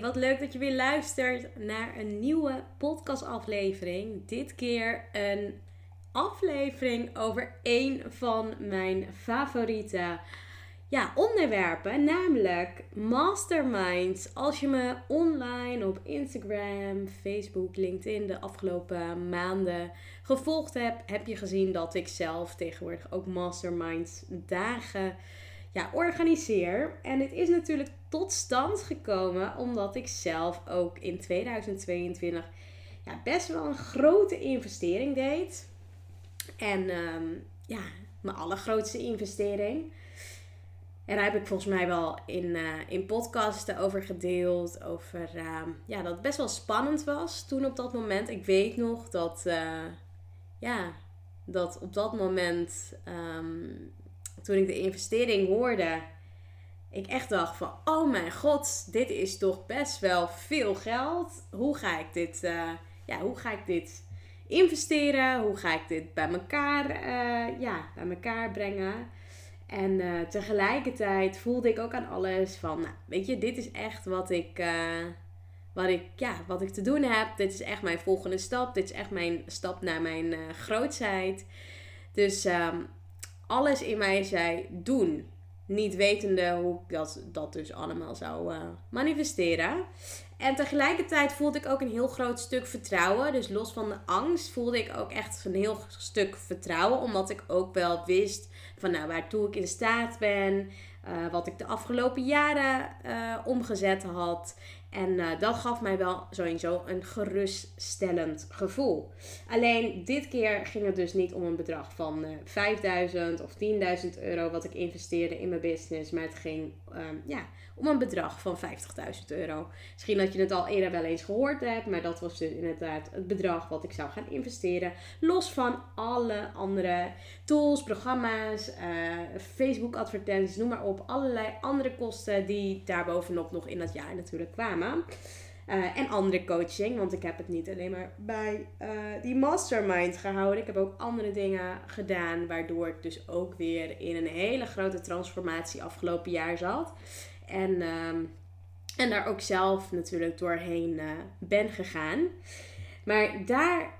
Wat leuk dat je weer luistert naar een nieuwe podcastaflevering. Dit keer een aflevering over een van mijn favoriete ja, onderwerpen, namelijk masterminds. Als je me online op Instagram, Facebook, LinkedIn de afgelopen maanden gevolgd hebt, heb je gezien dat ik zelf tegenwoordig ook masterminds dagen ja, organiseer. En het is natuurlijk tot stand gekomen omdat ik zelf ook in 2022 ja, best wel een grote investering deed. En um, ja, mijn allergrootste investering. En daar heb ik volgens mij wel in, uh, in podcasten over gedeeld. Over uh, ja, dat het best wel spannend was toen op dat moment. Ik weet nog dat, uh, ja, dat op dat moment, um, toen ik de investering hoorde, ik echt dacht van, oh mijn god, dit is toch best wel veel geld. Hoe ga ik dit, ja, hoe ga ik dit investeren? Hoe ga ik dit bij elkaar, ja, bij elkaar brengen? En uh, tegelijkertijd voelde ik ook aan alles van, nou, weet je, dit is echt wat ik, wat, ik, ja, wat ik te doen heb. Dit is echt mijn volgende stap. Dit is echt mijn stap naar mijn uh, grootheid. Dus um, alles in mij zei doen. Niet wetende hoe ik dat, dat dus allemaal zou manifesteren. En tegelijkertijd voelde ik ook een heel groot stuk vertrouwen. Dus los van de angst voelde ik ook echt een heel stuk vertrouwen. Omdat ik ook wel wist van nou, waartoe ik in staat ben. Uh, wat ik de afgelopen jaren uh, omgezet had. En uh, dat gaf mij wel sowieso een geruststellend gevoel. Alleen dit keer ging het dus niet om een bedrag van 5000 of 10.000 euro wat ik investeerde in mijn business. Maar het ging um, ja, om een bedrag van 50.000 euro. Misschien dat je het al eerder wel eens gehoord hebt, maar dat was dus inderdaad het bedrag wat ik zou gaan investeren. Los van alle andere tools, programma's, uh, Facebook advertenties, noem maar op. Allerlei andere kosten die daarbovenop nog in dat jaar natuurlijk kwamen. Uh, en andere coaching, want ik heb het niet alleen maar bij uh, die mastermind gehouden. Ik heb ook andere dingen gedaan, waardoor ik dus ook weer in een hele grote transformatie afgelopen jaar zat. En, um, en daar ook zelf natuurlijk doorheen uh, ben gegaan. Maar daar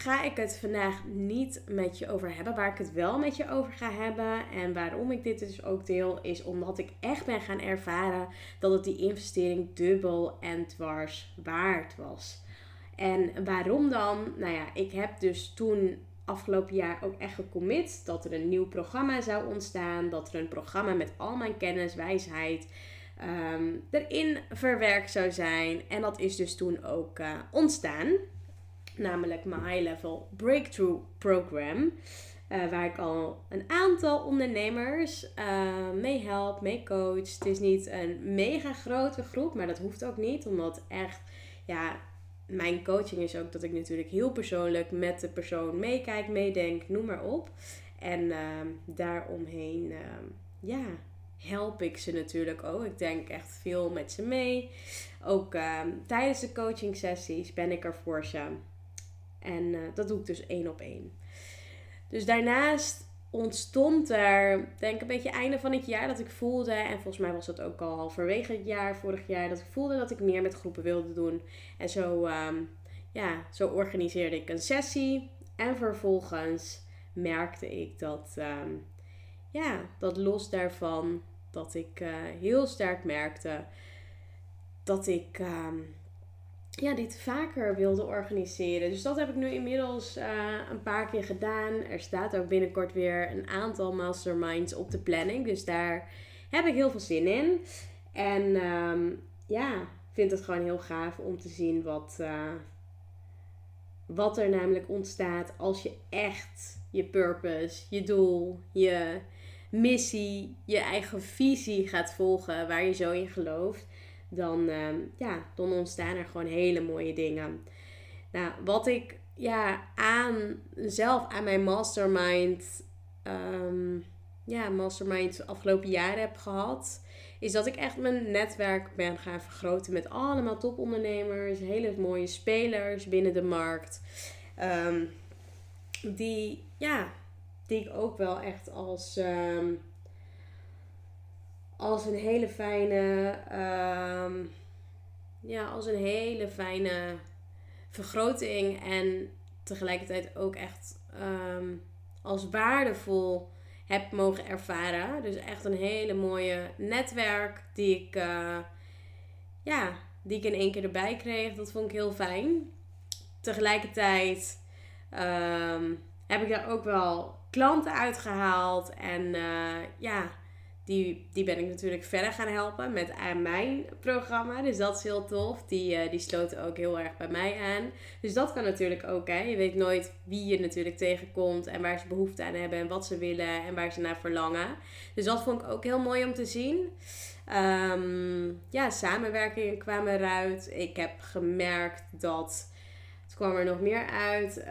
ga ik het vandaag niet met je over hebben. Waar ik het wel met je over ga hebben en waarom ik dit dus ook deel, is omdat ik echt ben gaan ervaren dat het die investering dubbel en dwars waard was. En waarom dan? Nou ja, ik heb dus toen afgelopen jaar ook echt gecommit dat er een nieuw programma zou ontstaan. Dat er een programma met al mijn kennis, wijsheid um, erin verwerkt zou zijn. En dat is dus toen ook uh, ontstaan. Namelijk mijn High Level Breakthrough Program. Uh, waar ik al een aantal ondernemers uh, mee help, mee coach. Het is niet een mega grote groep, maar dat hoeft ook niet. Omdat echt, ja, mijn coaching is ook dat ik natuurlijk heel persoonlijk met de persoon meekijk, meedenk, noem maar op. En uh, daaromheen, uh, ja, help ik ze natuurlijk ook. Ik denk echt veel met ze mee. Ook uh, tijdens de coaching sessies ben ik er voor ze. En eh, dat doe ik dus één op één. Dus daarnaast ontstond er, denk ik, een beetje einde van het jaar dat ik voelde, en volgens mij was dat ook al halverwege het jaar, vorig jaar, dat ik voelde dat ik meer met groepen wilde doen. En zo, um, ja, zo organiseerde ik een sessie. En vervolgens merkte ik dat, um, ja, dat los daarvan, dat ik uh, heel sterk merkte dat ik um, ja, dit vaker wilde organiseren. Dus dat heb ik nu inmiddels uh, een paar keer gedaan. Er staat ook binnenkort weer een aantal masterminds op de planning. Dus daar heb ik heel veel zin in. En um, ja, vind het gewoon heel gaaf om te zien wat, uh, wat er namelijk ontstaat als je echt je purpose, je doel, je missie, je eigen visie gaat volgen waar je zo in gelooft dan, uh, ja, dan ontstaan er gewoon hele mooie dingen. Nou, wat ik ja, aan zelf aan mijn mastermind, ehm, ja, mastermind afgelopen jaren heb gehad, is dat ik echt mijn netwerk ben gaan vergroten met allemaal topondernemers, hele mooie spelers binnen de markt. Ehm, die, ja, die ik ook wel echt als, ehm, als een hele fijne, ja, als een hele fijne vergroting en tegelijkertijd ook echt um, als waardevol heb mogen ervaren. Dus echt een hele mooie netwerk die ik, uh, ja, die ik in één keer erbij kreeg. Dat vond ik heel fijn. Tegelijkertijd um, heb ik daar ook wel klanten uitgehaald. En uh, ja, die, die ben ik natuurlijk verder gaan helpen met aan mijn programma. Dus dat is heel tof. Die, uh, die sloten ook heel erg bij mij aan. Dus dat kan natuurlijk ook. Hè. Je weet nooit wie je natuurlijk tegenkomt en waar ze behoefte aan hebben en wat ze willen en waar ze naar verlangen. Dus dat vond ik ook heel mooi om te zien. Um, ja, samenwerkingen kwamen eruit. Ik heb gemerkt dat. Het kwam er nog meer uit.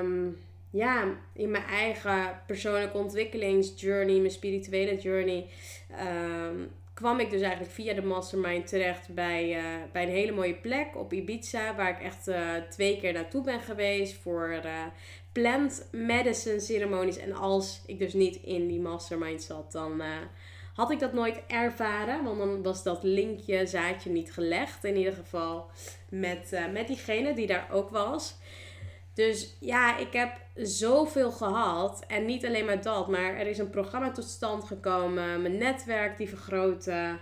Um, ja, in mijn eigen persoonlijke ontwikkelingsjourney, mijn spirituele journey, ehm, kwam ik dus eigenlijk via de mastermind terecht bij, uh, bij een hele mooie plek op Ibiza, waar ik echt uh, twee keer naartoe ben geweest voor uh, plant medicine ceremonies. En als ik dus niet in die mastermind zat, dan had ik dat nooit ervaren, want dan was dat linkje, zaadje niet gelegd. In ieder geval met, met diegene die daar ook was. Dus ja, ik heb zoveel gehad. En niet alleen maar dat, maar er is een programma tot stand gekomen. Mijn netwerk die vergroten.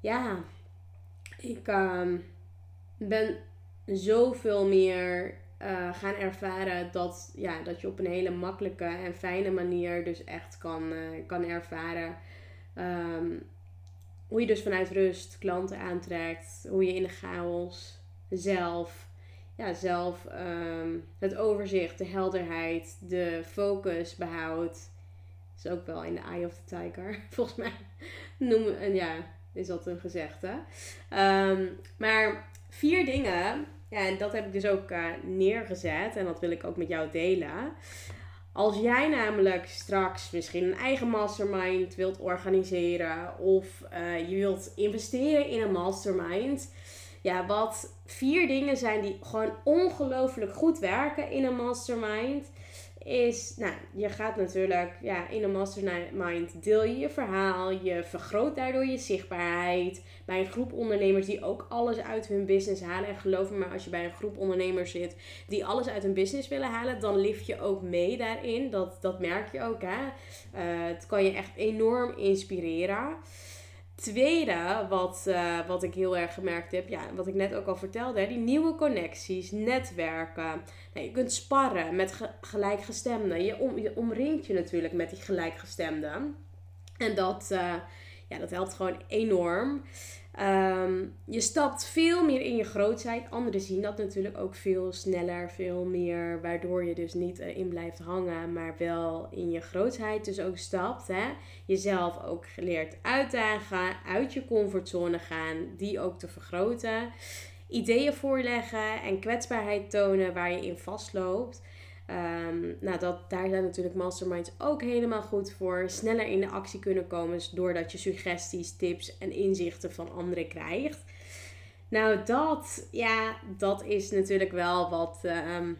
Ja, ik uh, ben zoveel meer uh, gaan ervaren dat, ja, dat je op een hele makkelijke en fijne manier dus echt kan, uh, kan ervaren. Um, hoe je dus vanuit rust klanten aantrekt. Hoe je in de chaos zelf ja, zelf ehm, het overzicht, de helderheid, de focus behoudt. Is ook wel in de eye of the tiger, volgens mij. Noem, en ja, is dat een gezegde. Um, maar vier dingen, ja, en dat heb ik dus ook uh, neergezet en dat wil ik ook met jou delen. Als jij namelijk straks misschien een eigen mastermind wilt organiseren of uh, je wilt investeren in een mastermind, ja, wat vier dingen zijn die gewoon ongelooflijk goed werken in een mastermind. Is, nou, je gaat natuurlijk, ja, in een mastermind deel je je verhaal. Je vergroot daardoor je zichtbaarheid. Bij een groep ondernemers die ook alles uit hun business halen. En geloof me maar, als je bij een groep ondernemers zit die alles uit hun business willen halen, dan lift je ook mee daarin. Dat, dat merk je ook, hè. Uh, het kan je echt enorm inspireren. Tweede, wat, uh, wat ik heel erg gemerkt heb, ja, wat ik net ook al vertelde, die nieuwe connecties, netwerken. Nou, je kunt sparren met ge gelijkgestemden. Je, om, je omringt je natuurlijk met die gelijkgestemden. En dat, uh, ja, dat helpt gewoon enorm. Um, je stapt veel meer in je grootheid. Anderen zien dat natuurlijk ook veel sneller, veel meer. Waardoor je dus niet in blijft hangen, maar wel in je grootheid dus ook stapt. Hè? Jezelf ook geleerd uitdagen, uit je comfortzone gaan, die ook te vergroten. Ideeën voorleggen en kwetsbaarheid tonen waar je in vastloopt. Um, nou, dat, daar zijn natuurlijk masterminds ook helemaal goed voor. Sneller in de actie kunnen komen doordat je suggesties, tips en inzichten van anderen krijgt. Nou, dat, ja, dat is natuurlijk wel wat, um,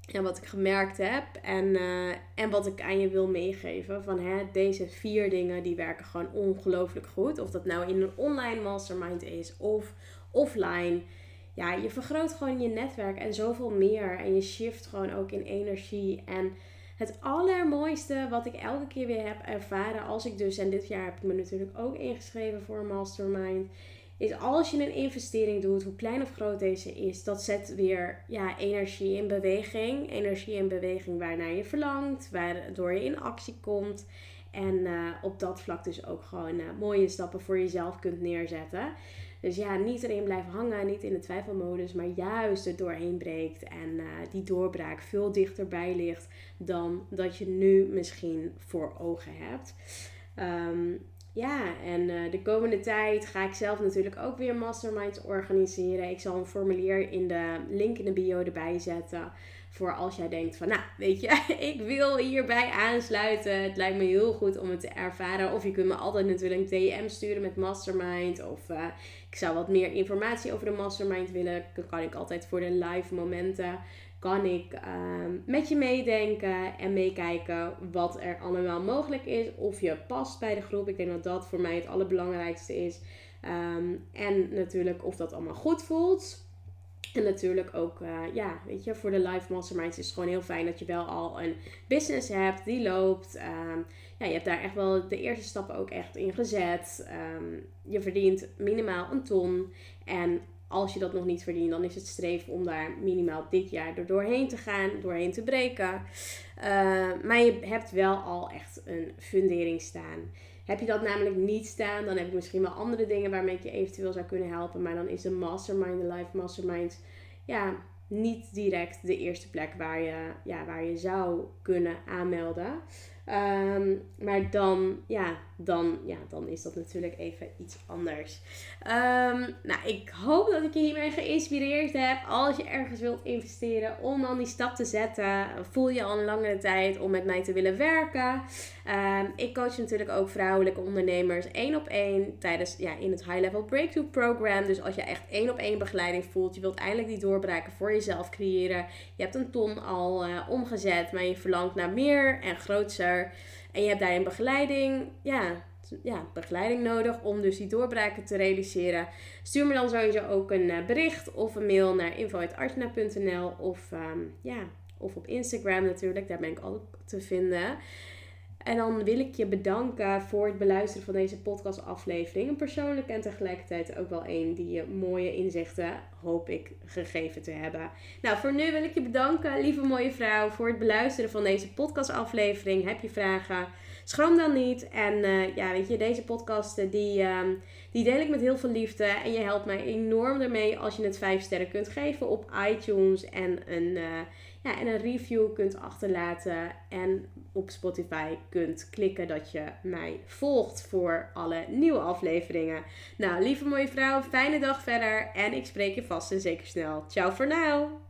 ja, wat ik gemerkt heb. En, uh, en wat ik aan je wil meegeven. Van hè, deze vier dingen die werken gewoon ongelooflijk goed. Of dat nou in een online mastermind is of offline ja, je vergroot gewoon je netwerk en zoveel meer. En je shift gewoon ook in energie. En het allermooiste wat ik elke keer weer heb ervaren, als ik dus, en dit jaar heb ik me natuurlijk ook ingeschreven voor een mastermind, is als je een investering doet, hoe klein of groot deze is, dat zet weer ja, energie in beweging. Energie in beweging waarnaar je verlangt, waardoor je in actie komt. En uh, op dat vlak dus ook gewoon uh, mooie stappen voor jezelf kunt neerzetten. Dus ja, niet erin blijven hangen, niet in de twijfelmodus, maar juist er doorheen breekt en uh, die doorbraak veel dichterbij ligt dan dat je nu misschien voor ogen hebt. Um, ja, en uh, de komende tijd ga ik zelf natuurlijk ook weer masterminds organiseren. Ik zal een formulier in de link in de bio erbij zetten. Voor als jij denkt van, nou, weet je, ik wil hierbij aansluiten. Het lijkt me heel goed om het te ervaren. Of je kunt me altijd natuurlijk een DM sturen met Mastermind. Of uh, ik zou wat meer informatie over de Mastermind willen. Dan kan ik altijd voor de live momenten kan ik uh, met je meedenken en meekijken wat er allemaal mogelijk is. Of je past bij de groep. Ik denk dat dat voor mij het allerbelangrijkste is. Um, en natuurlijk of dat allemaal goed voelt. En natuurlijk ook, uh, ja, weet je, voor de live masterminds is het gewoon heel fijn dat je wel al een business hebt die loopt. Um, ja, je hebt daar echt wel de eerste stappen ook echt in gezet. Um, je verdient minimaal een ton. En als je dat nog niet verdient, dan is het streven om daar minimaal dit jaar door doorheen te gaan, doorheen te breken. Uh, maar je hebt wel al echt een fundering staan. Heb je dat namelijk niet staan, dan heb ik misschien wel andere dingen waarmee ik je eventueel zou kunnen helpen. Maar dan is de mastermind, de live mastermind, ja, niet direct de eerste plek waar je, ja, waar je zou kunnen aanmelden. Um, maar dan, ja, dan, ja, dan is dat natuurlijk even iets anders. Um, nou, ik hoop dat ik je hiermee geïnspireerd heb. Als je ergens wilt investeren, om dan die stap te zetten. Voel je al een langere tijd om met mij te willen werken. Um, ik coach natuurlijk ook vrouwelijke ondernemers één op één tijdens, ja, in het High Level Breakthrough Program. Dus als je echt één op één begeleiding voelt, je wilt eindelijk die doorbraken voor jezelf creëren. Je hebt een ton al uh, omgezet, maar je verlangt naar meer en groter. En je hebt daarin begeleiding, ja, ja, begeleiding nodig om dus die doorbraken te realiseren. Stuur me dan sowieso ook een uh, bericht of een mail naar info.artna.nl of, um, ja, of op Instagram natuurlijk, daar ben ik ook te vinden. En dan wil ik je bedanken voor het beluisteren van deze podcastaflevering. Een persoonlijke en tegelijkertijd ook wel een die je mooie inzichten hoop ik gegeven te hebben. Nou, voor nu wil ik je bedanken, lieve mooie vrouw, voor het beluisteren van deze podcastaflevering. Heb je vragen? Schroom dan niet. En uh, ja, weet je, deze podcasten die, uh, die deel ik met heel veel liefde. En je helpt mij enorm ermee als je het 5 sterren kunt geven op iTunes. En een, uh, ja, en een review kunt achterlaten. En op Spotify kunt klikken dat je mij volgt voor alle nieuwe afleveringen. Nou, lieve mooie vrouw, fijne dag verder. En ik spreek je vast en zeker snel. Ciao voor nu.